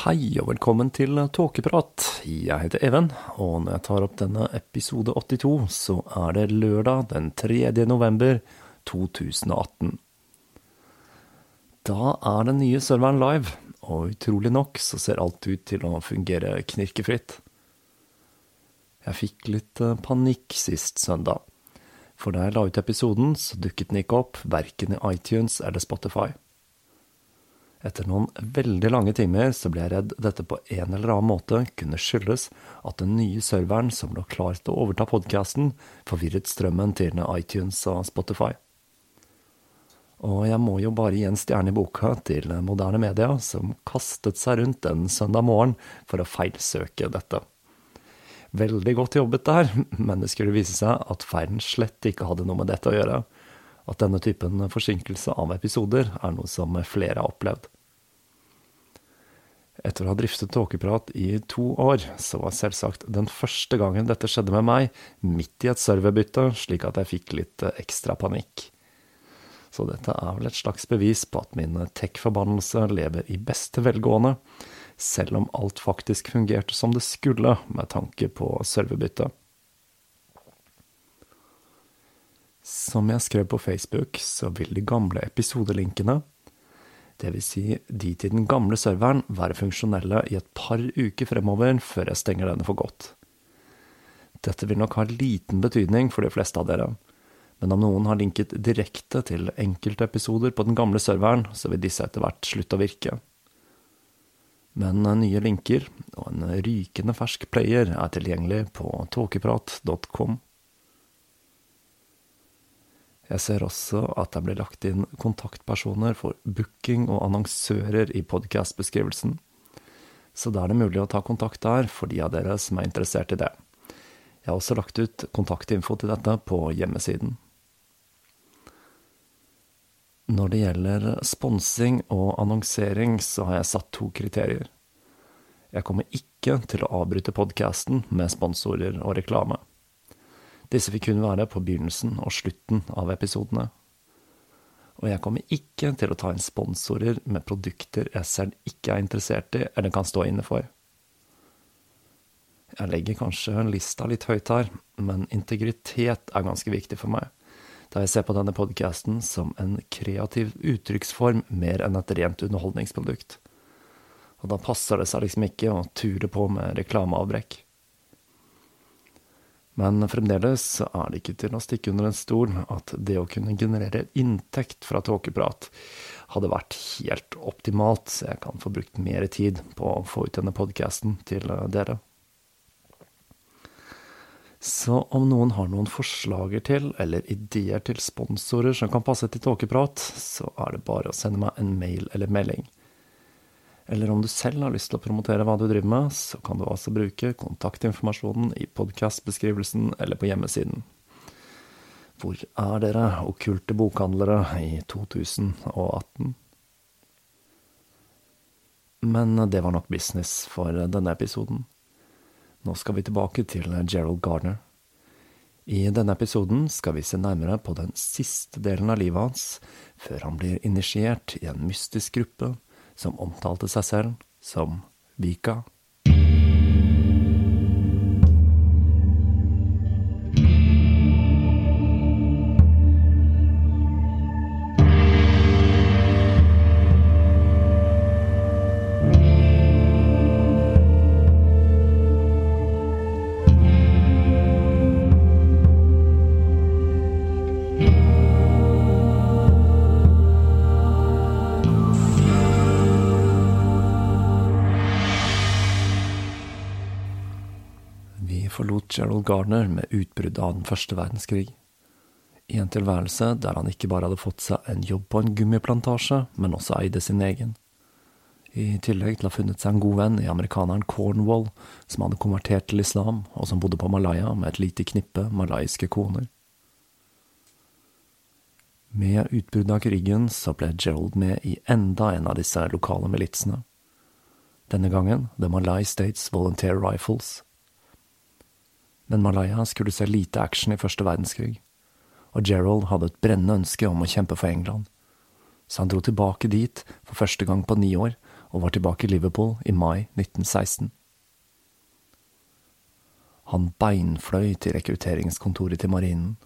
Hei og velkommen til Tåkeprat. Jeg heter Even, og når jeg tar opp denne episode 82, så er det lørdag den 3. november 2018. Da er den nye serveren live, og utrolig nok så ser alt ut til å fungere knirkefritt. Jeg fikk litt eh, panikk sist søndag, for da jeg la ut episoden, så dukket den ikke opp, verken i iTunes eller Spotify. Etter noen veldig lange timer så ble jeg redd dette på en eller annen måte kunne skyldes at den nye serveren som lå klar til å overta podkasten, forvirret strømmen til iTunes og Spotify. Og jeg må jo bare gi en stjerne i boka til moderne media, som kastet seg rundt en søndag morgen for å feilsøke dette. Veldig godt jobbet der, men det skulle vise seg at feilen slett ikke hadde noe med dette å gjøre at denne typen forsinkelse av episoder er noe som flere har opplevd. Etter å ha driftet Tåkeprat i to år, så var selvsagt den første gangen dette skjedde med meg, midt i et serverbytte, slik at jeg fikk litt ekstra panikk. Så dette er vel et slags bevis på at min tech-forbannelse lever i beste velgående, selv om alt faktisk fungerte som det skulle med tanke på serverbyttet. Som jeg skrev på Facebook, så vil de gamle episodelinkene, dvs. Si de til den gamle serveren, være funksjonelle i et par uker fremover før jeg stenger denne for godt. Dette vil nok ha liten betydning for de fleste av dere, men om noen har linket direkte til enkeltepisoder på den gamle serveren, så vil disse etter hvert slutte å virke. Men nye linker og en rykende fersk player er tilgjengelig på tåkeprat.com. Jeg ser også at det blir lagt inn kontaktpersoner for booking og annonsører i podkastbeskrivelsen, så da er det mulig å ta kontakt der for de av dere som er interessert i det. Jeg har også lagt ut kontaktinfo til dette på hjemmesiden. Når det gjelder sponsing og annonsering, så har jeg satt to kriterier. Jeg kommer ikke til å avbryte podkasten med sponsorer og reklame. Disse vil kun være på begynnelsen og slutten av episodene. Og jeg kommer ikke til å ta inn sponsorer med produkter jeg selv ikke er interessert i eller kan stå inne for. Jeg legger kanskje lista litt høyt her, men integritet er ganske viktig for meg, da jeg ser på denne podkasten som en kreativ uttrykksform mer enn et rent underholdningsprodukt. Og da passer det seg liksom ikke å ture på med reklameavbrekk. Men fremdeles er det ikke til å stikke under en stol at det å kunne generere inntekt fra tåkeprat hadde vært helt optimalt, så jeg kan få brukt mer tid på å få ut denne podkasten til dere. Så om noen har noen forslager til, eller ideer til sponsorer som kan passe til tåkeprat, så er det bare å sende meg en mail eller melding. Eller om du selv har lyst til å promotere hva du driver med, så kan du altså bruke kontaktinformasjonen i podkastbeskrivelsen eller på hjemmesiden. Hvor er dere, okkulte bokhandlere, i 2018? Men det var nok business for denne episoden. Nå skal vi tilbake til Gerald Gardner. I denne episoden skal vi se nærmere på den siste delen av livet hans, før han blir initiert i en mystisk gruppe som omtalte seg selv som Vika. Gerald Gardner med utbruddet av den første verdenskrig. I en tilværelse der han ikke bare hadde fått seg en jobb på en gummiplantasje, men også eide sin egen. I tillegg til å ha funnet seg en god venn i amerikaneren Cornwall, som hadde konvertert til islam, og som bodde på Malaya med et lite knippe malaiske koner. Med utbruddet av krigen så ble Gerald med i enda en av disse lokale militsene. Denne gangen The Malay States Volunteer Rifles. Men Malaya skulle se lite action i første verdenskrig, og Gerald hadde et brennende ønske om å kjempe for England, så han dro tilbake dit for første gang på ni år, og var tilbake i Liverpool i mai 1916. Han beinfløy til rekrutteringskontoret til marinen,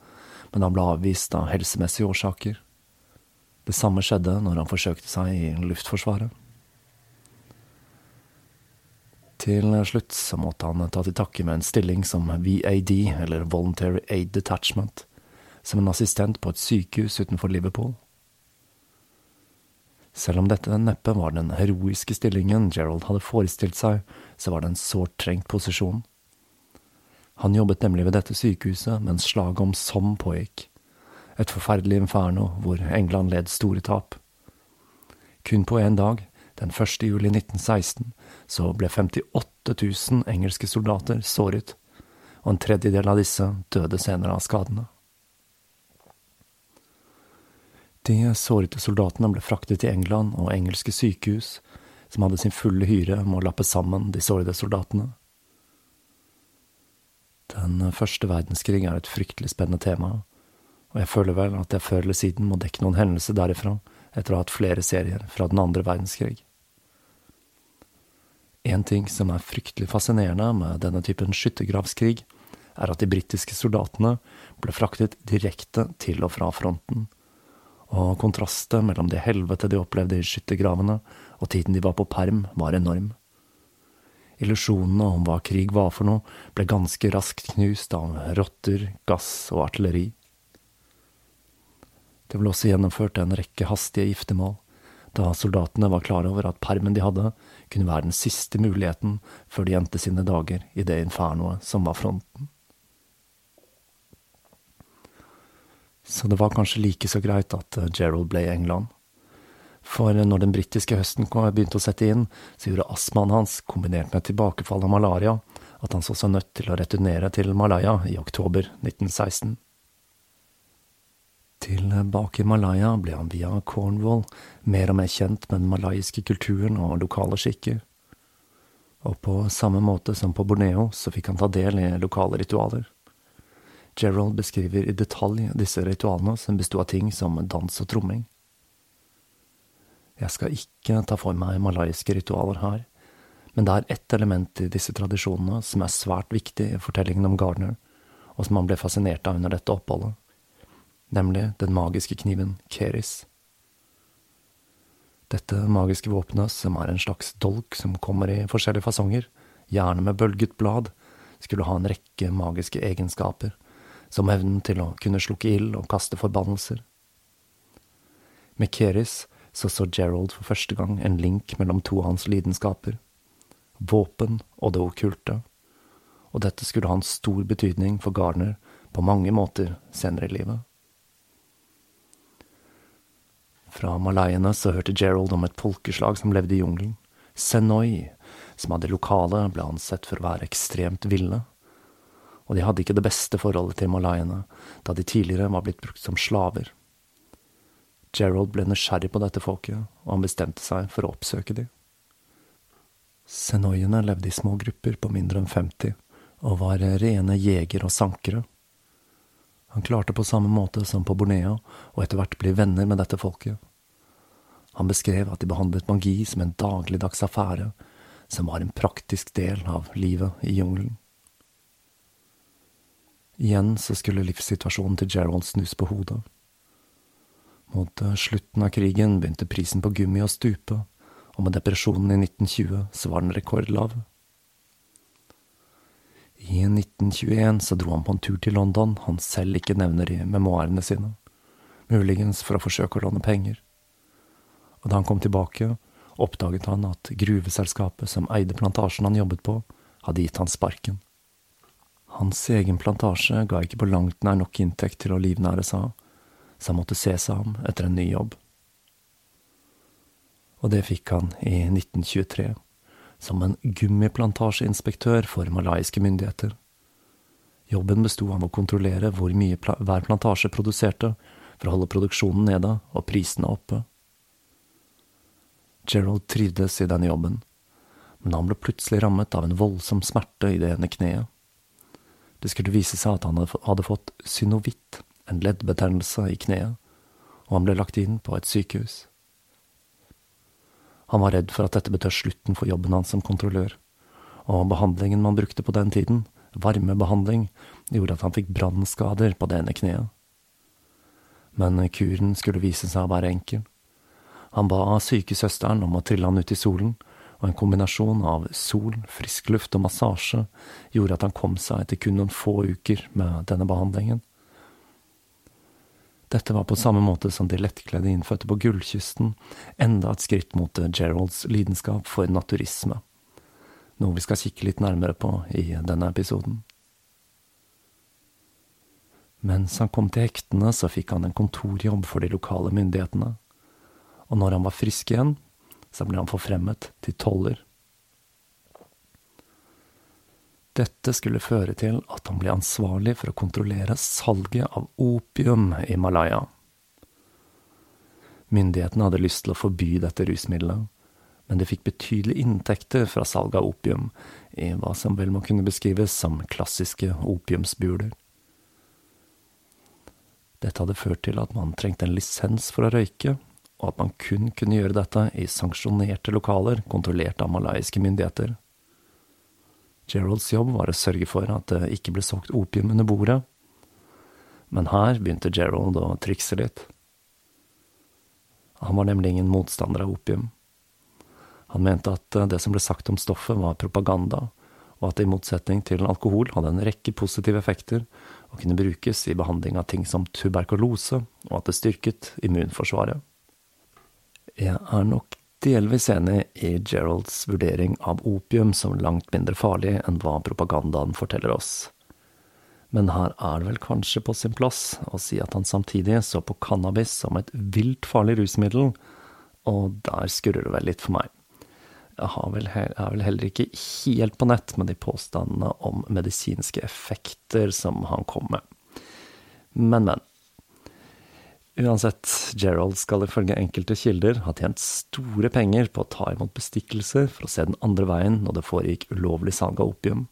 men han ble avvist av helsemessige årsaker. Det samme skjedde når han forsøkte seg i Luftforsvaret. Til slutt så måtte han ta til takke med en stilling som VAD, eller Voluntary Aid Detachment, som en assistent på et sykehus utenfor Liverpool. Selv om dette neppe var den heroiske stillingen Gerald hadde forestilt seg, så var det en sårt trengt posisjon. Han jobbet nemlig ved dette sykehuset mens slaget om Somme pågikk, et forferdelig inferno hvor England led store tap. Kun på én dag, den 1. juli 1916, så ble 58 000 engelske soldater såret, og en tredjedel av disse døde senere av skadene. De sårete soldatene ble fraktet til England og engelske sykehus, som hadde sin fulle hyre med å lappe sammen de sårede soldatene. Den første verdenskrig er et fryktelig spennende tema, og jeg føler vel at jeg før eller siden må dekke noen hendelser derifra etter å ha hatt flere serier fra den andre verdenskrig. En ting som er fryktelig fascinerende med denne typen skyttergravskrig, er at de britiske soldatene ble fraktet direkte til og fra fronten, og kontrastet mellom det helvete de opplevde i skyttergravene og tiden de var på perm, var enorm. Illusjonene om hva krig var for noe, ble ganske raskt knust av rotter, gass og artilleri. Det ble også gjennomført en rekke hastige giftermål, da soldatene var klar over at permen de hadde, kunne være den siste muligheten før de endte sine dager i det infernoet som var fronten. Så det var kanskje like så greit at Gerald ble i England. For når den britiske høsten begynte å sette inn, så gjorde astmaen hans, kombinert med tilbakefall av malaria, at han så seg nødt til å returnere til Malaya i oktober 1916. Tilbake i Malaya ble han via Cornwall mer og mer kjent med den malaysiske kulturen og lokale skikker. Og på samme måte som på Borneo så fikk han ta del i lokale ritualer. Gerald beskriver i detalj disse ritualene som besto av ting som dans og tromming. Jeg skal ikke ta for meg malaysiske ritualer her, men det er ett element i disse tradisjonene som er svært viktig i fortellingen om Gardner, og som han ble fascinert av under dette oppholdet nemlig den magiske kniven Keris. Dette magiske våpenet, som er en slags dolk som kommer i forskjellige fasonger, gjerne med bølget blad, skulle ha en rekke magiske egenskaper, som evnen til å kunne slukke ild og kaste forbannelser. Med Keris så så Gerald for første gang en link mellom to av hans lidenskaper, våpen og det okkulte, og dette skulle ha en stor betydning for Garner på mange måter senere i livet. Fra malayene så hørte Gerald om et folkeslag som levde i jungelen, Senoi, som hadde lokale, ble ansett for å være ekstremt ville. Og de hadde ikke det beste forholdet til malayene, da de tidligere var blitt brukt som slaver. Gerald ble nysgjerrig på dette folket, og han bestemte seg for å oppsøke dem. Senoiene levde i små grupper på mindre enn 50, og var rene jeger og sankere. Han klarte på samme måte som på Borneo og etter hvert bli venner med dette folket. Han beskrev at de behandlet magi som en dagligdags affære, som var en praktisk del av livet i jungelen. Igjen så skulle livssituasjonen til Gerald snus på hodet. Mot slutten av krigen begynte prisen på gummi å stupe, og med depresjonen i 1920 så var den rekordlav. I 1921 så dro han på en tur til London han selv ikke nevner i memoarene sine, muligens for å forsøke å låne penger. Og da han kom tilbake, oppdaget han at gruveselskapet som eide plantasjen han jobbet på, hadde gitt han sparken. Hans egen plantasje ga ikke på langt nær nok inntekt til å livnære seg så han måtte se seg om etter en ny jobb. Og det fikk han i 1923 som en gummiplantasjeinspektør for malaysiske myndigheter. Jobben besto av å kontrollere hvor mye pla hver plantasje produserte, for å holde produksjonen nede og prisene oppe. Gerald trivdes i denne jobben, men han ble plutselig rammet av en voldsom smerte i det ene kneet. Det skulle vise seg at han hadde fått synovitt, en leddbetennelse i kneet, og han ble lagt inn på et sykehus. Han var redd for at dette betød slutten for jobben hans som kontrollør, og behandlingen man brukte på den tiden, varmebehandling, gjorde at han fikk brannskader på det ene kneet. Men kuren skulle vise seg å være enkel. Han ba sykesøsteren om å trille han ut i solen, og en kombinasjon av sol, frisk luft og massasje gjorde at han kom seg etter kun noen få uker med denne behandlingen. Dette var på samme måte som de lettkledde innfødte på Gullkysten, enda et skritt mot Geralds lidenskap for naturisme, noe vi skal kikke litt nærmere på i denne episoden. Mens han kom til hektene, så fikk han en kontorjobb for de lokale myndighetene, og når han var frisk igjen, så ble han forfremmet til toller. Dette skulle føre til at han ble ansvarlig for å kontrollere salget av opium i Malaya. Myndighetene hadde lyst til å forby dette rusmiddelet, men de fikk betydelige inntekter fra salget av opium i hva som vel må kunne beskrives som klassiske opiumsbuler. Dette hadde ført til at man trengte en lisens for å røyke, og at man kun kunne gjøre dette i sanksjonerte lokaler kontrollert av malaysiske myndigheter. Geralds jobb var å sørge for at det ikke ble solgt opium under bordet. Men her begynte Gerald å trikse litt. Han var nemlig ingen motstander av opium. Han mente at det som ble sagt om stoffet, var propaganda, og at det i motsetning til alkohol hadde en rekke positive effekter og kunne brukes i behandling av ting som tuberkulose, og at det styrket immunforsvaret. Jeg er nok delvis enig i Geralds vurdering av opium som langt mindre farlig enn hva propagandaen forteller oss. Men her er det vel kanskje på sin plass å si at han samtidig så på cannabis som et vilt farlig rusmiddel, og der skurrer det vel litt for meg. Jeg, vel, er vel heller ikke helt på nett med de påstandene om medisinske effekter som han kom med. Men, men. Uansett, Gerald skal ifølge enkelte kilder ha tjent store penger på å ta imot bestikkelser for å se den andre veien når det foregikk ulovlig salg av opium.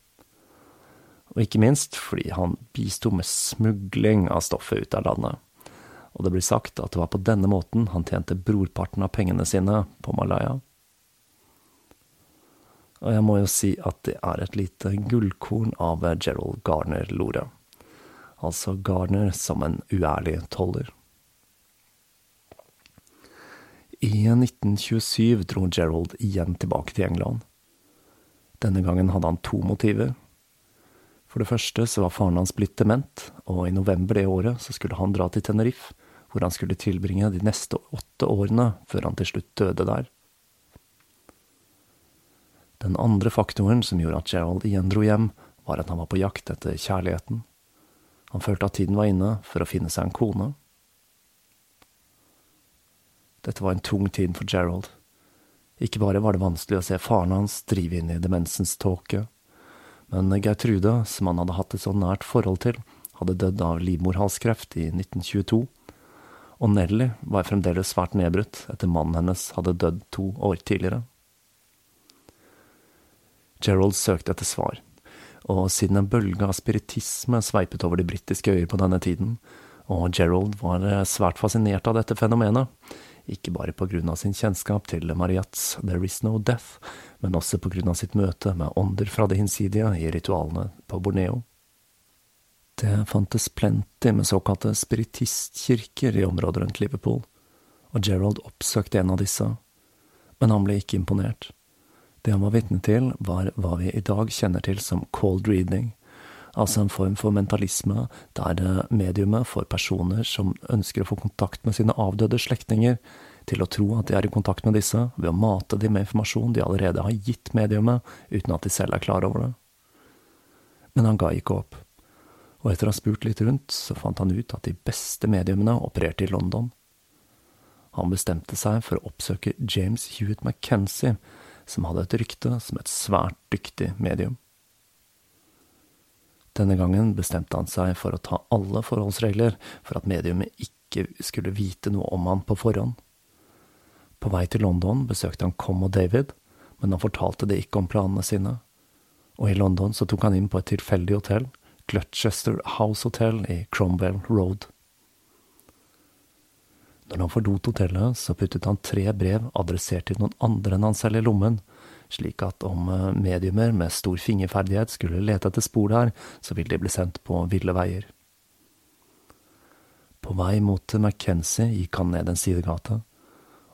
Og ikke minst fordi han bisto med smugling av stoffet ut av landet. Og det blir sagt at det var på denne måten han tjente brorparten av pengene sine på Malaya. Og jeg må jo si at det er et lite gullkorn av Gerald Garner-Lore. Altså Garner som en uærlig toller. I 1927 dro Gerald igjen tilbake til England. Denne gangen hadde han to motiver. For det første så var faren hans blitt dement, og i november det året så skulle han dra til Tenerife, hvor han skulle tilbringe de neste åtte årene før han til slutt døde der. Den andre faktoren som gjorde at Gerald igjen dro hjem, var at han var på jakt etter kjærligheten. Han følte at tiden var inne for å finne seg en kone. Dette var en tung tid for Gerald. Ikke bare var det vanskelig å se faren hans drive inn i demensens tåke, men Gertrude, som han hadde hatt et så nært forhold til, hadde dødd av livmorhalskreft i 1922, og Nelly var fremdeles svært nedbrutt etter mannen hennes hadde dødd to år tidligere. Gerald søkte etter svar, og siden en bølge av spiritisme sveipet over de britiske øyer på denne tiden, og Gerald var svært fascinert av dette fenomenet, ikke bare på grunn av sin kjennskap til Mariats There Is No Death, men også på grunn av sitt møte med ånder fra det hinsidige i ritualene på Borneo. Det fantes plenty med såkalte spiritistkirker i området rundt Liverpool, og Gerald oppsøkte en av disse, men han ble ikke imponert. Det han var vitne til, var hva vi i dag kjenner til som cold reading, altså en form for mentalisme der mediumet får personer som ønsker å få kontakt med sine avdøde slektninger, til å tro at de er i kontakt med disse ved å mate dem med informasjon de allerede har gitt mediumet, uten at de selv er klar over det. Men han ga ikke opp, og etter å ha spurt litt rundt, så fant han ut at de beste mediumene opererte i London. Han bestemte seg for å oppsøke James Hewitt McKenzie, som hadde et rykte som et svært dyktig medium. Denne gangen bestemte han seg for å ta alle forholdsregler for at mediumet ikke skulle vite noe om han på forhånd. På vei til London besøkte han Com og David, men han fortalte det ikke om planene sine, og i London så tok han inn på et tilfeldig hotell, Clutchester House Hotel i Cromwell Road. Når han forlot hotellet, så puttet han tre brev adressert til noen andre enn han selv i lommen, slik at om eh, mediumer med stor fingerferdighet skulle lete etter spor der, så ville de bli sendt på ville veier. På vei mot McKenzie gikk han ned en sidegate,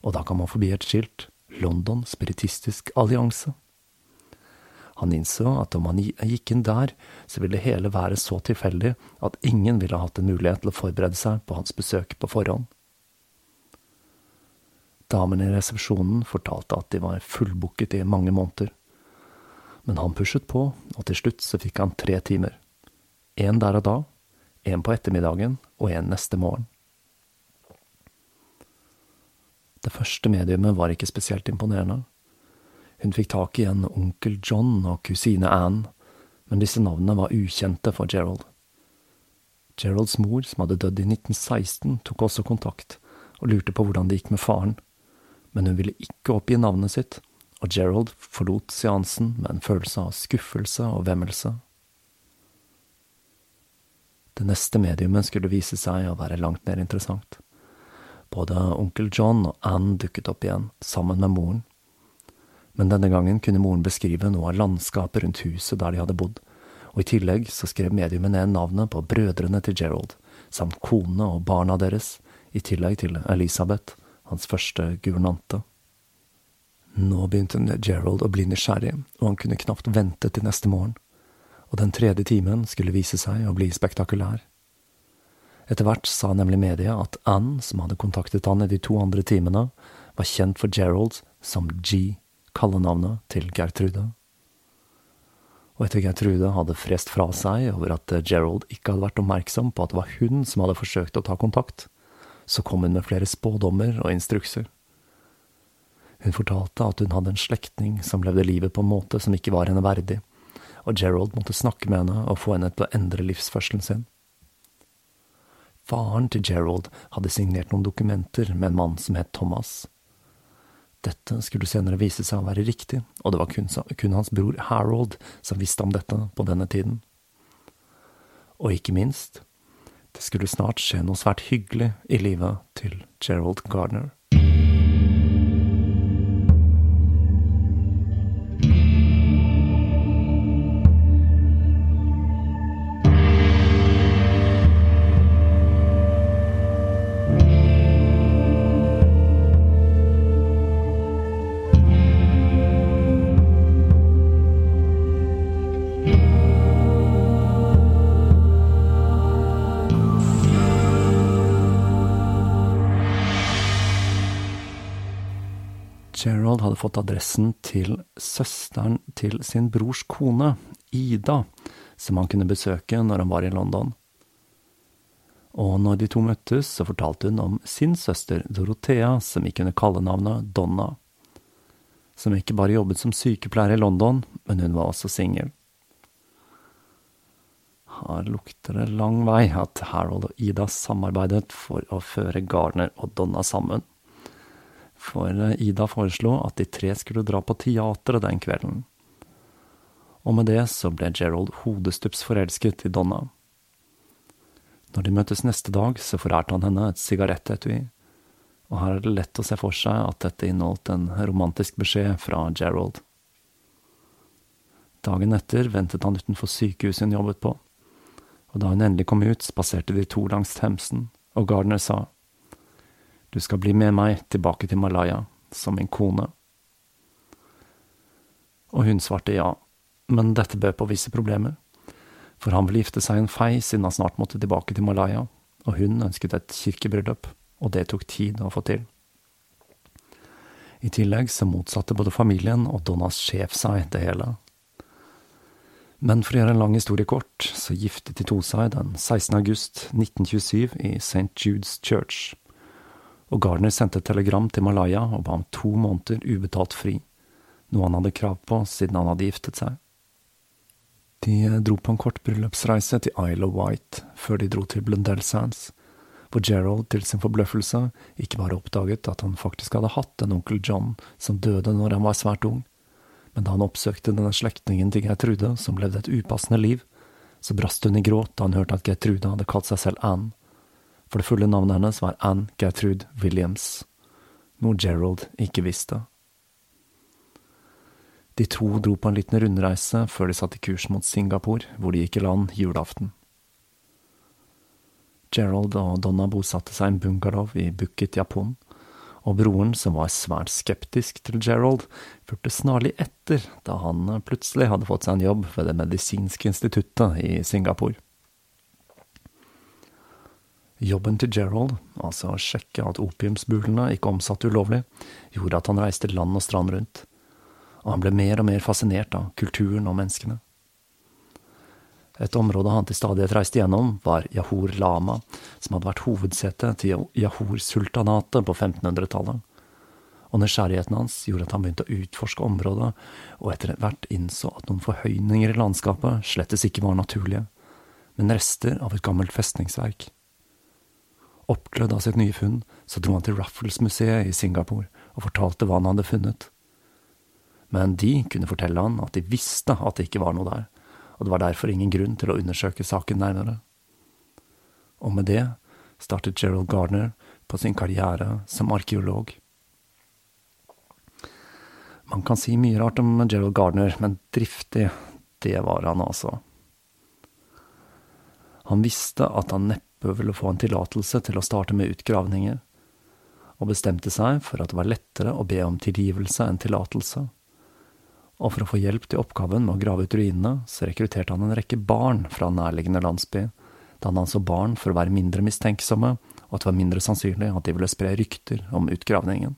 og da kom han forbi et skilt, London Spiritistisk Allianse. Han innså at om han gikk inn der, så ville hele være så tilfeldig at ingen ville hatt en mulighet til å forberede seg på hans besøk på forhånd. Damene i resepsjonen fortalte at de var fullbooket i mange måneder. Men han pushet på, og til slutt så fikk han tre timer. En der og da, en på ettermiddagen og en neste morgen. Det første mediumet var ikke spesielt imponerende. Hun fikk tak i en onkel John og kusine Anne, men disse navnene var ukjente for Gerald. Geralds mor, som hadde dødd i 1916, tok også kontakt, og lurte på hvordan det gikk med faren men hun ville ikke oppgi navnet sitt, og Gerald forlot seansen med en følelse av skuffelse og vemmelse. Det neste mediumet skulle vise seg å være langt mer interessant. Både onkel John og Anne dukket opp igjen, sammen med moren. Men denne gangen kunne moren beskrive noe av landskapet rundt huset der de hadde bodd, og i tillegg så skrev mediumet ned navnet på brødrene til Gerald, samt kone og barna deres, i tillegg til Elisabeth, hans første guvernante. Nå begynte Gerald å bli nysgjerrig, og han kunne knapt vente til neste morgen, og den tredje timen skulle vise seg å bli spektakulær. Etter hvert sa nemlig media at Anne, som hadde kontaktet han i de to andre timene, var kjent for Gerald som G, kallenavnet til Gertrude. Og etter Gertrude hadde frest fra seg over at Gerald ikke hadde vært oppmerksom på at det var hun som hadde forsøkt å ta kontakt, så kom hun med flere spådommer og instrukser. Hun fortalte at hun hadde en slektning som levde livet på en måte som ikke var henne verdig, og Gerald måtte snakke med henne og få henne til å endre livsførselen sin. Faren til Gerald hadde signert noen dokumenter med en mann som het Thomas. Dette skulle senere vise seg å være riktig, og det var kun, kun hans bror Harold som visste om dette på denne tiden. Og ikke minst, det skulle snart skje noe svært hyggelig i livet til Gerald Gardner. Fått adressen til søsteren til sin brors kone, Ida, som han kunne besøke når han var i London. Og når de to møttes, så fortalte hun om sin søster Dorothea, som gikk under kallenavnet Donna. som ikke bare jobbet som sykepleier i London, men hun var også singel. Her lukter det lang vei at Harold og Ida samarbeidet for å føre Garner og Donna sammen. For Ida foreslo at de tre skulle dra på teatret den kvelden. Og med det så ble Gerald hodestups forelsket i Donna. Når de møtes neste dag, så forærte han henne et sigarettetui, og her er det lett å se for seg at dette inneholdt en romantisk beskjed fra Gerald. Dagen etter ventet han utenfor sykehuset hun jobbet på, og da hun endelig kom ut, spaserte de to langs Themsen, og Gardner sa, Du skal bli med meg tilbake til Malaya, som min kone. Og hun svarte ja, men dette bød på visse problemer, for han ville gifte seg en fei siden han snart måtte tilbake til Malaya, og hun ønsket et kirkebryllup, og det tok tid å få til. I tillegg så motsatte både familien og Donnas sjef seg det hele. Men for å gjøre en lang historie kort, så giftet de to seg den 16. august 1927 i St. Jude's Church, og Gardner sendte et telegram til Malaya og ba om to måneder ubetalt fri, noe han hadde krav på siden han hadde giftet seg. De dro på en kort bryllupsreise til Isle of Wight før de dro til Blundell Sands, hvor Gerald til sin forbløffelse ikke bare oppdaget at han faktisk hadde hatt en onkel John som døde når han var svært ung, men da han oppsøkte denne slektningen til Gertrude, som levde et upassende liv, så brast hun i gråt da han hørte at Gertrude hadde kalt seg selv Anne. For det fulle navnet hennes var Anne Gertrude Williams, noe Gerald ikke visste. De to dro på en liten rundreise før de satte kurs mot Singapore, hvor de gikk i land julaften. Gerald og Donna bosatte seg i en bungalow i Bukit Japon, og broren, som var svært skeptisk til Gerald, fulgte snarlig etter da han plutselig hadde fått seg en jobb ved Det medisinske instituttet i Singapore. Jobben til Gerald, altså å sjekke at opiumsbulene ikke omsatte ulovlig, gjorde at han reiste land og strand rundt, og han ble mer og mer fascinert av kulturen og menneskene. Et område han til stadighet reiste gjennom, var Yahur Lama, som hadde vært hovedsete til Yahur-sultanatet på 1500-tallet. Og nysgjerrigheten hans gjorde at han begynte å utforske området, og etter hvert innså at noen forhøyninger i landskapet slettes ikke var naturlige, men rester av et gammelt festningsverk. Oppglødd av sitt nye funn, så dro han til Raffles-museet i Singapore og fortalte hva han hadde funnet. Men de kunne fortelle han at de visste at det ikke var noe der, og det var derfor ingen grunn til å undersøke saken nærmere. Og med det startet Gerald Gardner på sin karriere som arkeolog. Man kan si mye rart om Gerald Gardner, men driftig, det var han altså. Han visste at han neppe ville få en tillatelse til å starte med utgravninger, og bestemte seg for at det var lettere å be om tilgivelse enn tillatelse og for å få hjelp til oppgaven med å grave ut ruinene, så rekrutterte han en rekke barn fra nærliggende landsby, da han anså barn for å være mindre mistenksomme, og at det var mindre sannsynlig at de ville spre rykter om utgravningen.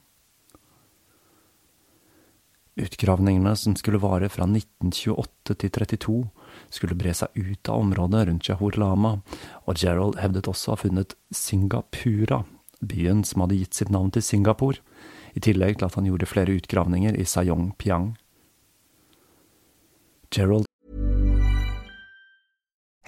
Utgravningene, som skulle vare fra 1928 til 32, skulle bre seg ut av området rundt Jahor Lama, og Gerald hevdet også å ha funnet Singapura, byen som hadde gitt sitt navn til Singapore, i tillegg til at han gjorde flere utgravninger i Sayong Piang. Gerald.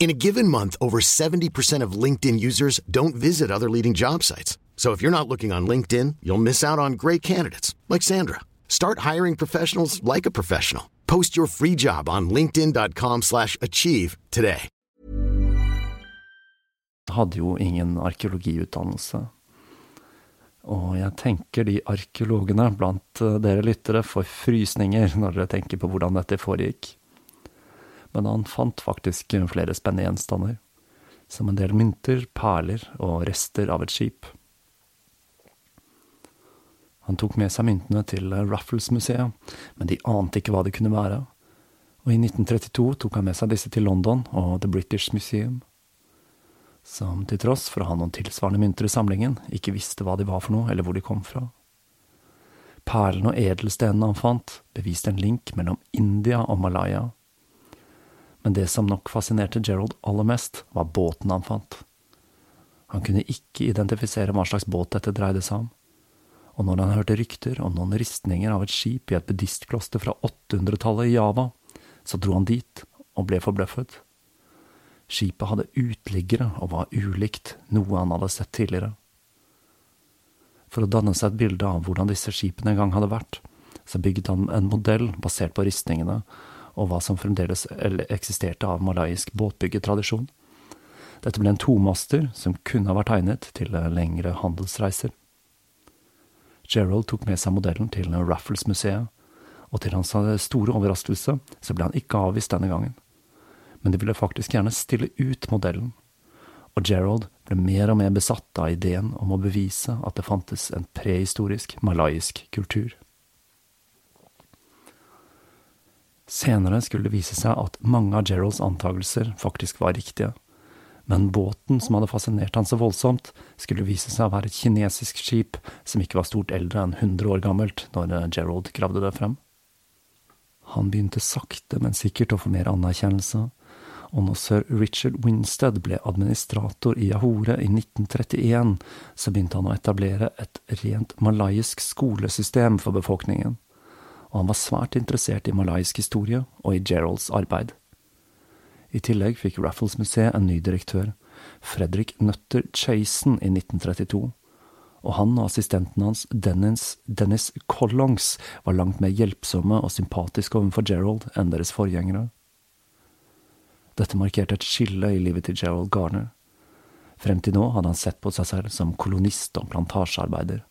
In a given month, over 70% of LinkedIn users don't visit other leading job sites. So if you're not looking on LinkedIn, you'll miss out on great candidates like Sandra. Start hiring professionals like a professional. Post your free job on linkedin.com/achieve today. hadde jo ingen arkeologiutdannelse. Og jeg tenker de arkeologene blant eh, dere lyttere får frysninger når dere tenker på hvordan dette foregikk. Men han fant faktisk flere spennende gjenstander, som en del mynter, perler og rester av et skip. Han tok med seg myntene til Ruffles-museet, men de ante ikke hva det kunne være, og i 1932 tok han med seg disse til London og The British Museum som til tross for å ha noen tilsvarende mynter i samlingen, ikke visste hva de var for noe, eller hvor de kom fra. Perlene og edelstenene han fant, beviste en link mellom India og Malaya. Men det som nok fascinerte Gerald aller mest, var båten han fant. Han kunne ikke identifisere hva slags båt dette dreide seg om, og når han hørte rykter om noen ristninger av et skip i et buddhistkloster fra 800-tallet i Java, så dro han dit og ble forbløffet. Skipet hadde uteliggere og var ulikt noe han hadde sett tidligere. For å danne seg et bilde av hvordan disse skipene en gang hadde vært, så bygget han en modell basert på ristningene og hva som fremdeles eksisterte av malayisk båtbyggetradisjon. Dette ble en tomaster som kunne ha vært tegnet til lengre handelsreiser. Gerald tok med seg modellen til Raffles-museet, og til hans store overraskelse så ble han ikke avvist denne gangen men de ville faktisk gjerne stille ut modellen, og Gerald ble mer og mer besatt av ideen om å bevise at det fantes en prehistorisk malayisk kultur. Senere skulle det vise seg at mange av Geralds antagelser faktisk var riktige, men båten som hadde fascinert han så voldsomt, skulle vise seg å være et kinesisk skip som ikke var stort eldre enn 100 år gammelt når Gerald gravde det frem. Han begynte sakte, men sikkert å få mer anerkjennelse, og når sir Richard Winstead ble administrator i Yahore i 1931, så begynte han å etablere et rent malayisk skolesystem for befolkningen, og han var svært interessert i malaysk historie og i Geralds arbeid. I tillegg fikk Raffles-museet en ny direktør, Fredrik Nøtter Chasen, i 1932, og han og assistenten hans, Dennis, Dennis Collongs, var langt mer hjelpsomme og sympatiske overfor Gerald enn deres forgjengere. Dette markerte et skille i livet til Gerald Garner. Frem til nå hadde han sett på seg selv som kolonist og plantasjearbeider.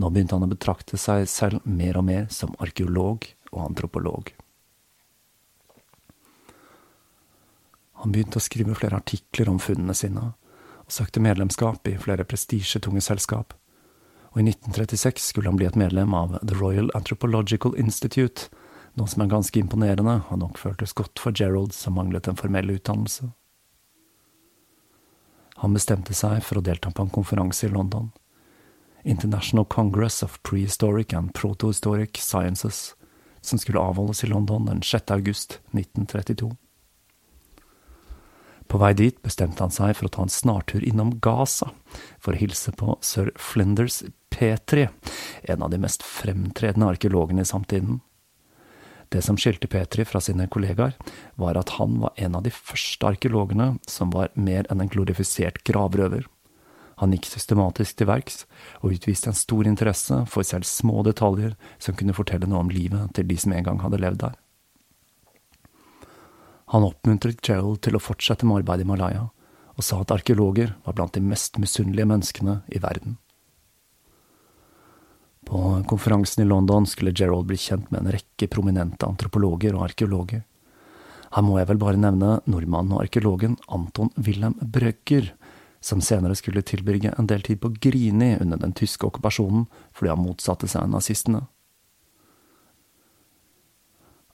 Nå begynte han å betrakte seg selv mer og mer som arkeolog og antropolog. Han begynte å skrive flere artikler om funnene sine, og søkte medlemskap i flere prestisjetunge selskap, og i 1936 skulle han bli et medlem av The Royal Anthropological Institute, noe som er ganske imponerende, og nok føltes godt for Gerald, som manglet en formell utdannelse. Han bestemte seg for å delta på en konferanse i London, International Congress of Prehistoric and Protohistoric Sciences, som skulle avholdes i London den 6. august 1932. På vei dit bestemte han seg for å ta en snartur innom Gaza for å hilse på sir Flinders P3, en av de mest fremtredende arkeologene i samtiden. Det som skilte Petri fra sine kollegaer, var at han var en av de første arkeologene som var mer enn en glorifisert gravrøver. Han gikk systematisk til verks, og utviste en stor interesse for selv små detaljer som kunne fortelle noe om livet til de som en gang hadde levd der. Han oppmuntret Gerald til å fortsette med arbeidet i Malaya, og sa at arkeologer var blant de mest misunnelige menneskene i verden. På konferansen i London skulle Gerald bli kjent med en rekke prominente antropologer og arkeologer. Her må jeg vel bare nevne nordmannen og arkeologen Anton Wilhelm Brøgger, som senere skulle tilbringe en del tid på Grini under den tyske okkupasjonen fordi han motsatte seg nazistene.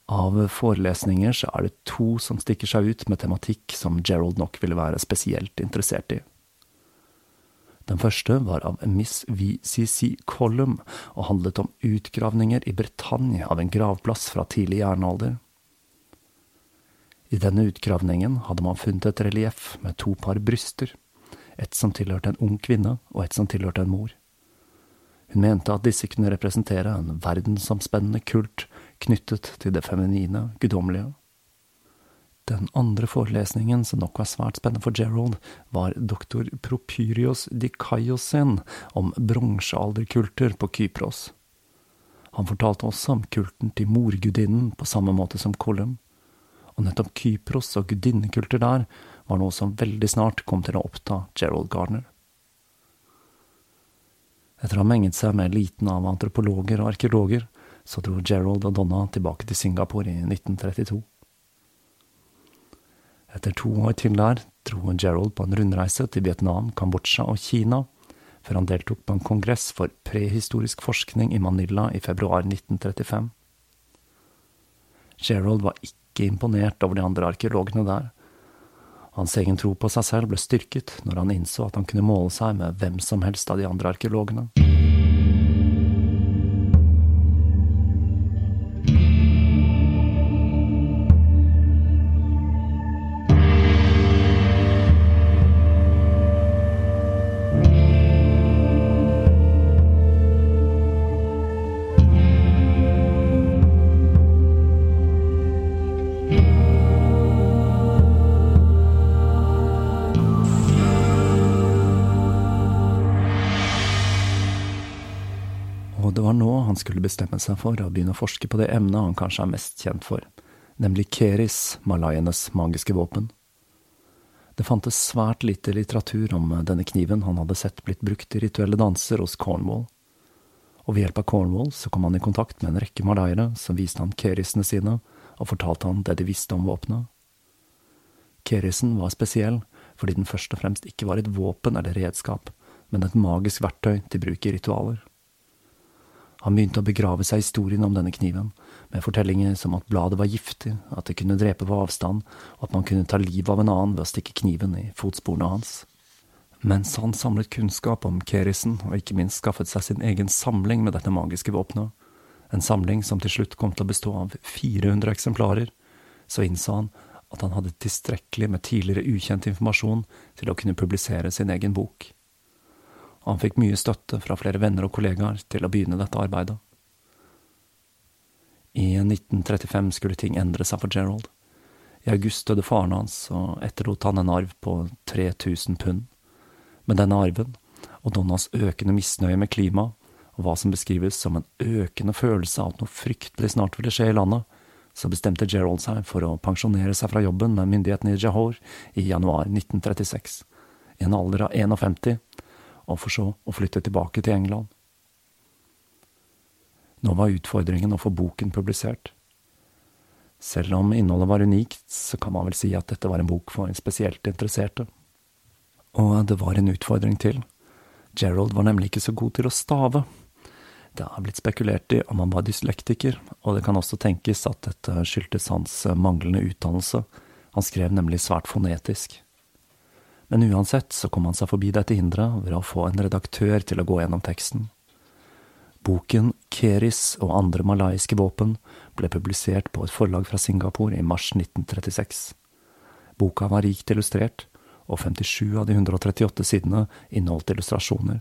Av forelesninger så er det to som stikker seg ut med tematikk som Gerald nok ville være spesielt interessert i. Den første var av Miss VCC Collum og handlet om utgravninger i Britannia av en gravplass fra tidlig jernalder. I denne utgravningen hadde man funnet et relieff med to par bryster, et som tilhørte en ung kvinne og et som tilhørte en mor. Hun mente at disse kunne representere en verdensomspennende kult knyttet til det feminine, guddommelige. Den andre forelesningen, som nok var svært spennende for Gerald, var doktor Propyrios Dikaiosen om bronsealderkulter på Kypros. Han fortalte også om kulten til morgudinnen på samme måte som Colum, og nettopp Kypros og gudinnekulter der var noe som veldig snart kom til å oppta Gerald Gardner. Etter å ha menget seg med eliten av antropologer og arkeologer, så dro Gerald og Donna tilbake til Singapore i 1932. Etter to år til der dro Gerald på en rundreise til Vietnam, Kambodsja og Kina, før han deltok på en kongress for prehistorisk forskning i Manila i februar 1935. Gerald var ikke imponert over de andre arkeologene der. Hans egen tro på seg selv ble styrket når han innså at han kunne måle seg med hvem som helst av de andre arkeologene. Og det var nå han skulle bestemme seg for å begynne å forske på det emnet han kanskje er mest kjent for, nemlig Keris, malayenes magiske våpen. Det fantes svært lite litteratur om denne kniven han hadde sett blitt brukt i rituelle danser hos Cornwall, og ved hjelp av Cornwall så kom han i kontakt med en rekke malayere som viste han kerisene sine og fortalte han det de visste om våpenet. Kerisen var spesiell fordi den først og fremst ikke var et våpen eller redskap, men et magisk verktøy til bruk i ritualer. Han begynte å begrave seg historien om denne kniven, med fortellinger som at bladet var giftig, at det kunne drepe på avstand, og at man kunne ta livet av en annen ved å stikke kniven i fotsporene hans. Mens han samlet kunnskap om Kerisen, og ikke minst skaffet seg sin egen samling med dette magiske våpenet, en samling som til slutt kom til å bestå av 400 eksemplarer, så innså han at han hadde tilstrekkelig med tidligere ukjent informasjon til å kunne publisere sin egen bok og han fikk mye støtte fra flere venner og kollegaer til å begynne dette arbeidet. I 1935 skulle ting endre seg for Gerald. I august døde faren hans, og etterlot han en arv på 3000 pund. Med denne arven, og Donnas økende misnøye med klimaet, og hva som beskrives som en økende følelse av at noe fryktelig snart ville skje i landet, så bestemte Gerald seg for å pensjonere seg fra jobben med myndighetene i Jahor i januar 1936, i en alder av 51, og for så å flytte tilbake til England. Nå var utfordringen å få boken publisert. Selv om innholdet var unikt, så kan man vel si at dette var en bok for en spesielt interesserte. Og det var en utfordring til. Gerald var nemlig ikke så god til å stave. Det har blitt spekulert i om han var dyslektiker, og det kan også tenkes at dette skyldtes hans manglende utdannelse. Han skrev nemlig svært fonetisk. Men uansett så kom han seg forbi dette hinderet ved å få en redaktør til å gå gjennom teksten. Boken Keris og andre malaysiske våpen ble publisert på et forlag fra Singapore i mars 1936. Boka var rikt illustrert, og 57 av de 138 sidene inneholdt illustrasjoner.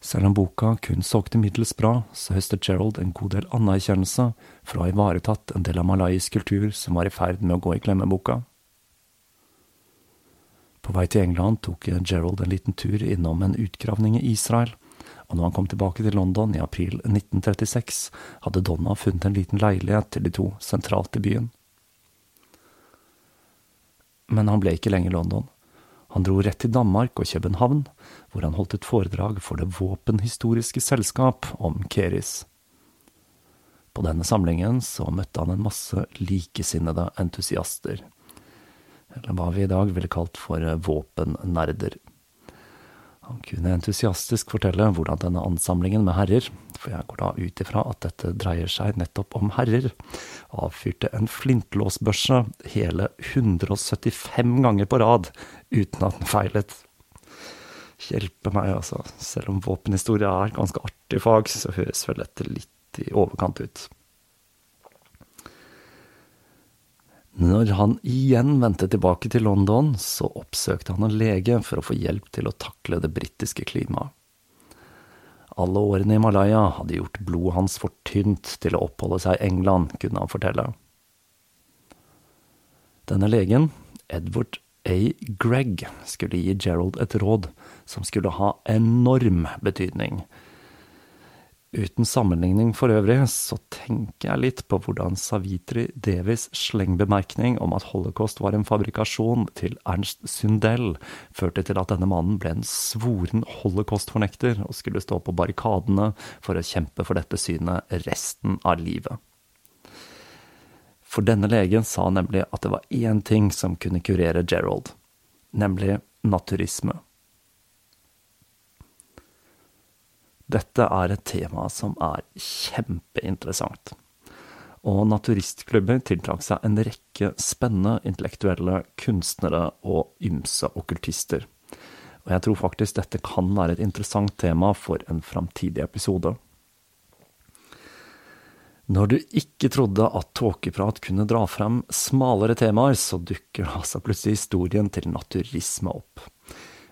Selv om boka kun solgte middels bra, så høstet Gerald en god del anerkjennelse for å ha ivaretatt en del av malaysisk kultur som var i ferd med å gå i glemmeboka. På vei til England tok Gerald en liten tur innom en utgravning i Israel, og når han kom tilbake til London i april 1936, hadde Donna funnet en liten leilighet til de to sentralt i byen. Men han ble ikke lenge i London. Han dro rett til Danmark og København, hvor han holdt et foredrag for Det våpenhistoriske selskap om Keris. På denne samlingen så møtte han en masse likesinnede entusiaster eller hva vi i dag ville kalt for eh, våpennerder. Han kunne entusiastisk fortelle hvordan denne ansamlingen med herrer, for jeg går da ut ifra at dette dreier seg nettopp om herrer, avfyrte en flintlåsbørse hele 175 ganger på rad uten at den feilet. Hjelpe meg, altså. Selv om våpenhistorie er ganske artig fag, så høres vel dette litt i overkant ut. Når han igjen vendte tilbake til London, så oppsøkte han en lege for å få hjelp til å takle det britiske klimaet. Alle årene i Malaya hadde gjort blodet hans for tynt til å oppholde seg i England, kunne han fortelle. Denne legen, Edward A. Gregg, skulle gi Gerald et råd som skulle ha enorm betydning. Uten sammenligning for øvrig, så tenker jeg litt på hvordan Savitri Devis slengbemerkning om at holocaust var en fabrikasjon til Ernst Sundell, førte til at denne mannen ble en svoren holocaustfornekter og skulle stå på barrikadene for å kjempe for dette synet resten av livet. For denne legen sa nemlig at det var én ting som kunne kurere Gerald, nemlig naturisme. Dette er et tema som er kjempeinteressant. Og naturistklubber tiltrakk seg en rekke spennende intellektuelle kunstnere og ymse okkultister. Og jeg tror faktisk dette kan være et interessant tema for en framtidig episode. Når du ikke trodde at tåkeprat kunne dra frem smalere temaer, så dukker altså plutselig historien til naturisme opp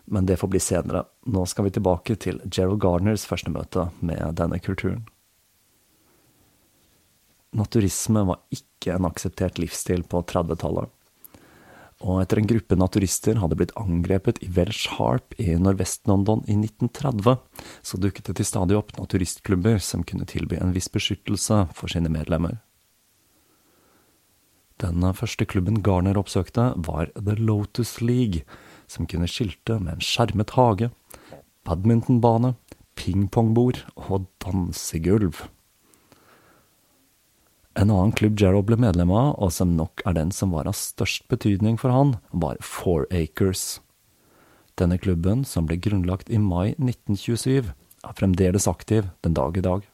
men det får bli senere. Nå skal vi tilbake til Gerald Gardners første møte med denne kulturen. Naturisme var ikke en akseptert livsstil på 30-tallet. Og etter en gruppe naturister hadde blitt angrepet i Welsh Harp i Nordvest-London i 1930, så dukket det til stadig opp naturistklubber som kunne tilby en viss beskyttelse for sine medlemmer. Den første klubben Garner oppsøkte, var The Lotus League, som kunne skilte med en skjermet hage, badmintonbane, pingpongbord og dansegulv. En annen klubb Gerald ble medlem av, og som nok er den som var av størst betydning for han, var Four Acres. Denne klubben, som ble grunnlagt i mai 1927, er fremdeles aktiv den dag i dag.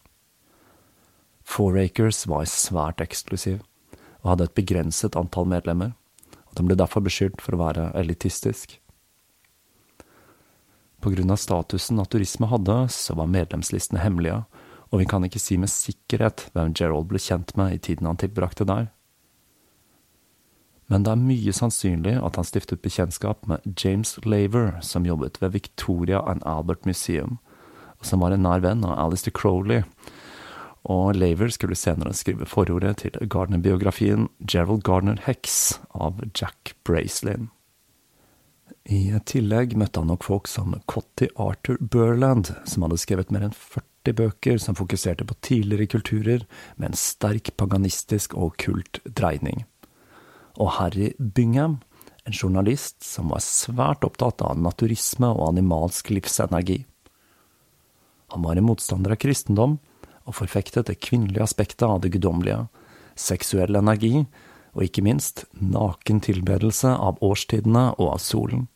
Four Acres var svært eksklusiv, og hadde et begrenset antall medlemmer, og den ble derfor beskyldt for å være elitistisk. Av statusen naturisme hadde, så var medlemslistene hemmelige, og vi kan ikke si med sikkerhet hvem Gerald ble kjent med i tiden han tilbrakte der. Men det er mye sannsynlig at han stiftet bekjentskap med James Laver, som jobbet ved Victoria and Albert Museum, og som var en nær venn av Alistair Crowley. Og Laver skulle senere skrive forordet til Gardner-biografien Gerald Gardner Hex av Jack Bracelin. I tillegg møtte han nok folk som Cotty Arthur Burland, som hadde skrevet mer enn 40 bøker som fokuserte på tidligere kulturer med en sterk paganistisk og kult dreining. Og Harry Bingham, en journalist som var svært opptatt av naturisme og animalsk livsenergi. Han var en motstander av kristendom, og forfektet det kvinnelige aspektet av det guddommelige, seksuell energi og ikke minst naken tilbedelse av årstidene og av solen.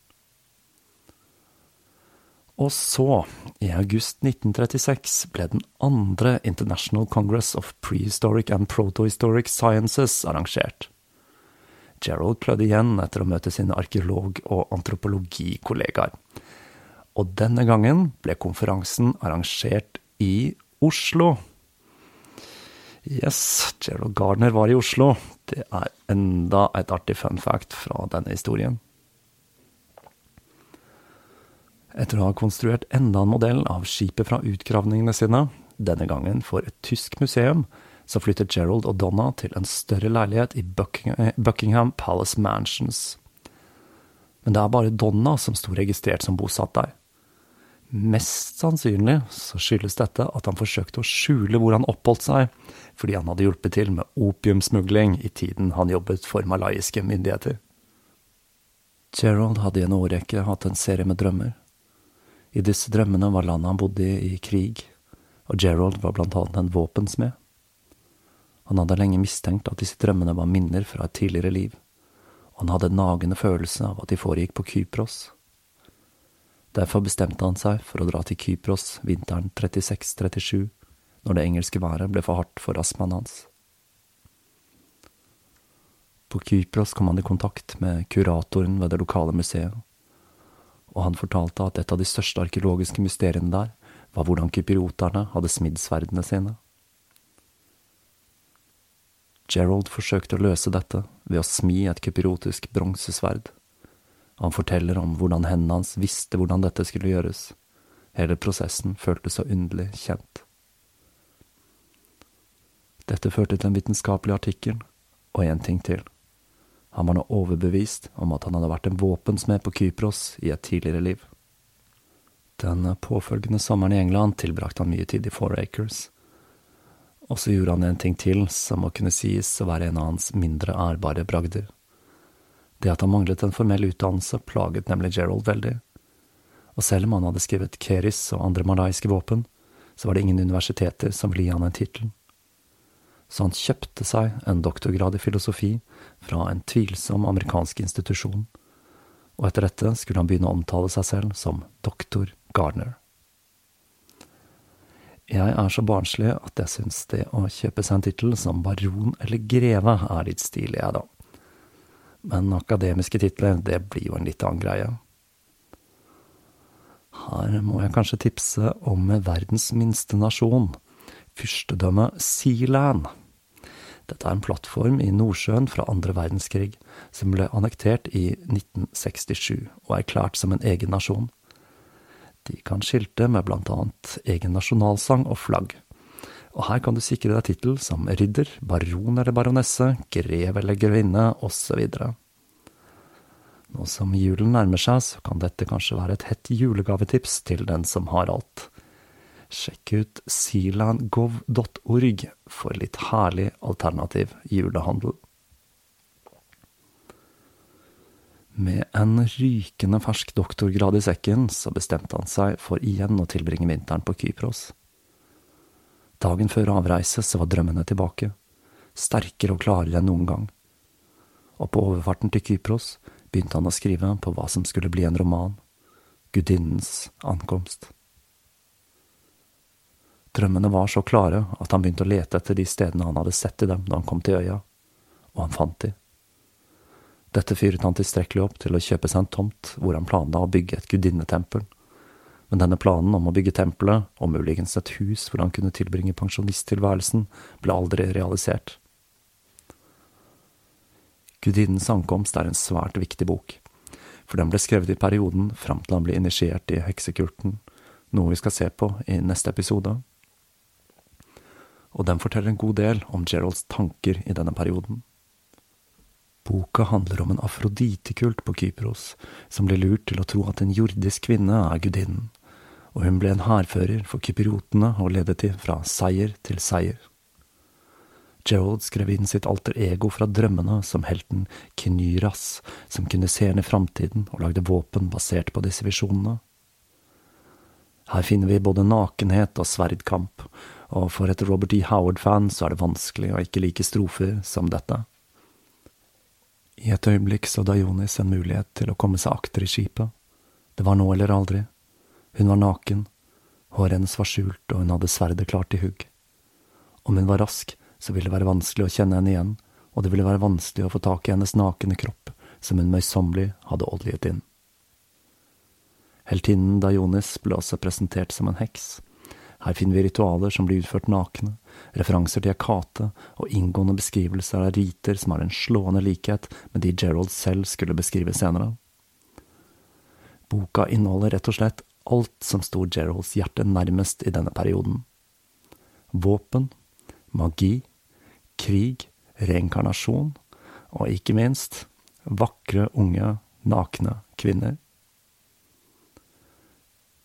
Og så, i august 1936, ble den andre International Congress of Prehistoric and Protohistoric Sciences arrangert. Gerald klødde igjen etter å møte sine arkeolog- og antropologikollegaer. Og denne gangen ble konferansen arrangert i Oslo. Yes, Gerald Gardner var i Oslo. Det er enda et artig fun fact fra denne historien. Etter å ha konstruert enda en modell av skipet fra utgravningene sine, denne gangen for et tysk museum, så flytter Gerald og Donna til en større leilighet i Buckingham Palace Mansions. Men det er bare Donna som sto registrert som bosatt der. Mest sannsynlig så skyldes dette at han forsøkte å skjule hvor han oppholdt seg, fordi han hadde hjulpet til med opiumsmugling i tiden han jobbet for malaysiske myndigheter. Gerald hadde i en årrekke hatt en serie med drømmer i disse drømmene var landet han bodde i, i krig, og Gerald var blant annet en våpensmed. Han hadde lenge mistenkt at disse drømmene var minner fra et tidligere liv, og han hadde en nagende følelse av at de foregikk på Kypros. Derfor bestemte han seg for å dra til Kypros vinteren 36–37, når det engelske været ble for hardt for astmaen hans. På Kypros kom han i kontakt med kuratoren ved det lokale museet, og han fortalte at et av de største arkeologiske mysteriene der var hvordan kyprioterne hadde smidd sverdene sine. Gerald forsøkte å løse dette ved å smi et kypriotisk bronsesverd. Han forteller om hvordan hendene hans visste hvordan dette skulle gjøres. Hele prosessen føltes så underlig kjent. Dette førte til en vitenskapelig artikkel, og en ting til. Han var nå overbevist om at han hadde vært en våpensmed på Kypros i et tidligere liv. Den påfølgende sommeren i England tilbrakte han mye tid i Four Acres. Og så gjorde han en ting til som må kunne sies å være en av hans mindre ærbare bragder. Det at han manglet en formell utdannelse, plaget nemlig Gerald veldig. Og selv om han hadde skrevet Keris og andre malaiske våpen, så var det ingen universiteter som ville gi han en tittel. Så han kjøpte seg en doktorgrad i filosofi fra en tvilsom amerikansk institusjon, og etter dette skulle han begynne å omtale seg selv som doktor Gardner. Jeg er så barnslig at jeg syns det å kjøpe seg en tittel som baron eller greve er litt stilig, jeg, da. Men akademiske titler, det blir jo en litt annen greie. Her må jeg kanskje tipse om verdens minste nasjon, fyrstedømmet Sealand. Dette er en plattform i Nordsjøen fra andre verdenskrig, som ble annektert i 1967 og erklært som en egen nasjon. De kan skilte med blant annet egen nasjonalsang og flagg. Og her kan du sikre deg tittel som ridder, baron eller baronesse, grev eller grevinne, osv. Nå som julen nærmer seg, så kan dette kanskje være et hett julegavetips til den som har alt. Sjekk ut sealandgov.org for litt herlig alternativ julehandel. Med en rykende fersk doktorgrad i sekken, så bestemte han seg for igjen å tilbringe vinteren på Kypros. Dagen før avreise så var drømmene tilbake, sterkere og klarere enn noen gang. Og på overfarten til Kypros begynte han å skrive på hva som skulle bli en roman, Gudinnens ankomst. Drømmene var så klare at han begynte å lete etter de stedene han hadde sett i dem da han kom til øya, og han fant de. Dette fyret han tilstrekkelig opp til å kjøpe seg en tomt hvor han planla å bygge et gudinnetempel. Men denne planen om å bygge tempelet, og muligens et hus hvor han kunne tilbringe pensjonisttilværelsen, ble aldri realisert. Gudinnens ankomst er en svært viktig bok, for den ble skrevet i perioden fram til han ble initiert i heksekulten, noe vi skal se på i neste episode. Og den forteller en god del om Geralds tanker i denne perioden. Boka handler om en afroditekult på Kypros, som blir lurt til å tro at en jordisk kvinne er gudinnen, og hun ble en hærfører for kypriotene og ledet de fra seier til seier. Gerald skrev inn sitt alter ego fra drømmene som helten Kinyras, som kunne se inn i framtiden og lagde våpen basert på disse visjonene. Her finner vi både nakenhet og sverdkamp, og for et Robert E. Howard-fan så er det vanskelig å ikke like strofer som dette. I et øyeblikk så Dionys en mulighet til å komme seg akter i skipet. Det var nå eller aldri. Hun var naken, håret hennes var skjult, og hun hadde sverdet klart i hugg. Om hun var rask, så ville det være vanskelig å kjenne henne igjen, og det ville være vanskelig å få tak i hennes nakne kropp, som hun møysommelig hadde oljet inn. Heltinnen Dajonis ble også presentert som en heks. Her finner vi ritualer som blir utført nakne, referanser til Akate og inngående beskrivelser av riter som har en slående likhet med de Gerald selv skulle beskrive senere. Boka inneholder rett og slett alt som sto Geralds hjerte nærmest i denne perioden. Våpen, magi, krig, reinkarnasjon og ikke minst vakre, unge, nakne kvinner.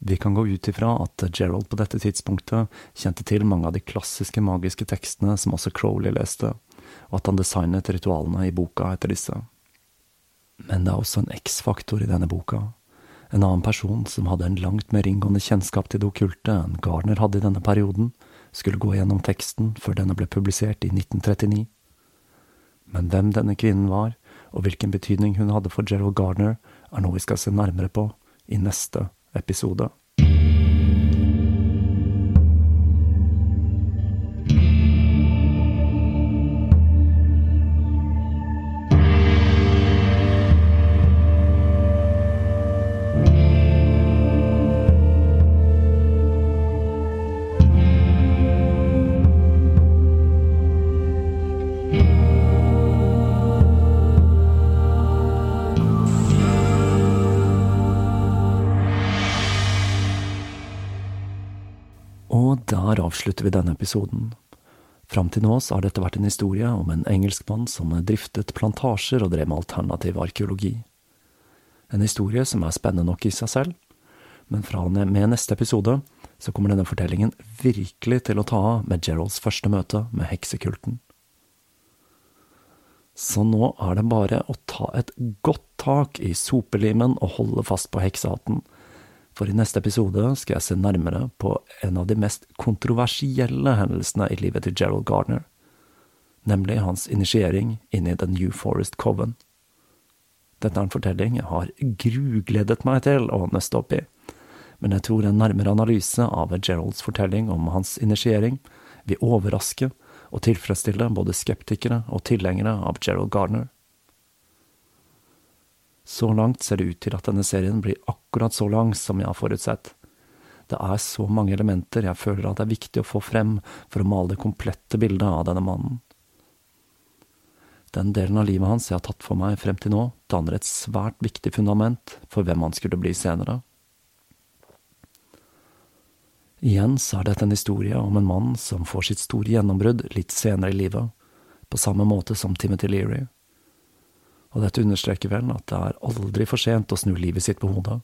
Vi kan gå ut ifra at Gerald på dette tidspunktet kjente til mange av de klassiske magiske tekstene som også Crowley leste, og at han designet ritualene i boka etter disse. Men det er også en X-faktor i denne boka. En annen person som hadde en langt mer inngående kjennskap til det okkulte enn Gardner hadde i denne perioden, skulle gå gjennom teksten før denne ble publisert i 1939. Men hvem denne kvinnen var, og hvilken betydning hun hadde for Gerald Gardner, er noe vi skal se nærmere på i neste episode. Avslutter vi denne episoden. Fram til nå har dette vært en historie om en engelskmann som driftet plantasjer og drev med alternativ arkeologi. En historie som er spennende nok i seg selv, Men fra og med neste episode så kommer denne fortellingen virkelig til å ta av med Geralds første møte med heksekulten. Så nå er det bare å ta et godt tak i sopelimen og holde fast på heksehatten, for i neste episode skal jeg se nærmere på en av de mest kontroversielle hendelsene i livet til Gerald Gardner, nemlig hans initiering inn i The New Forest Coven. Dette er en fortelling jeg har grugledet meg til å nøste opp i, men jeg tror en nærmere analyse av Geralds fortelling om hans initiering vil overraske og tilfredsstille både skeptikere og tilhengere av Gerald Gardner. Så langt ser det ut til at denne serien blir akkurat så lang som jeg har forutsett. Det er så mange elementer jeg føler at det er viktig å få frem for å male det komplette bildet av denne mannen. Den delen av livet hans jeg har tatt for meg frem til nå, danner et svært viktig fundament for hvem han skulle bli senere. Igjen så er dette en historie om en mann som får sitt store gjennombrudd litt senere i livet, på samme måte som Timothy Leary. Og dette understreker vel at det er aldri for sent å snu livet sitt på hodet,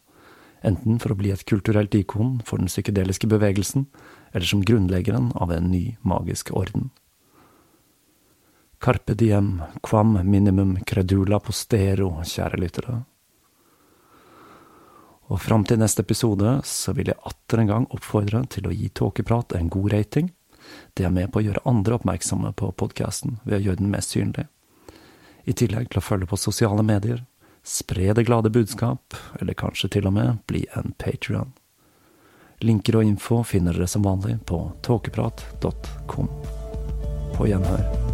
enten for å bli et kulturelt ikon for den psykedeliske bevegelsen, eller som grunnleggeren av en ny magisk orden. Carpe diem, quam minimum credula postero, kjære lyttere. Og fram til neste episode så vil jeg atter en gang oppfordre til å gi Tåkeprat en god rating. Det er med på å gjøre andre oppmerksomme på podkasten ved å gjøre den mest synlig. I tillegg til å følge på sosiale medier, spre det glade budskap, eller kanskje til og med bli en patrion. Linker og info finner dere som vanlig på tåkeprat.com. På gjenhør.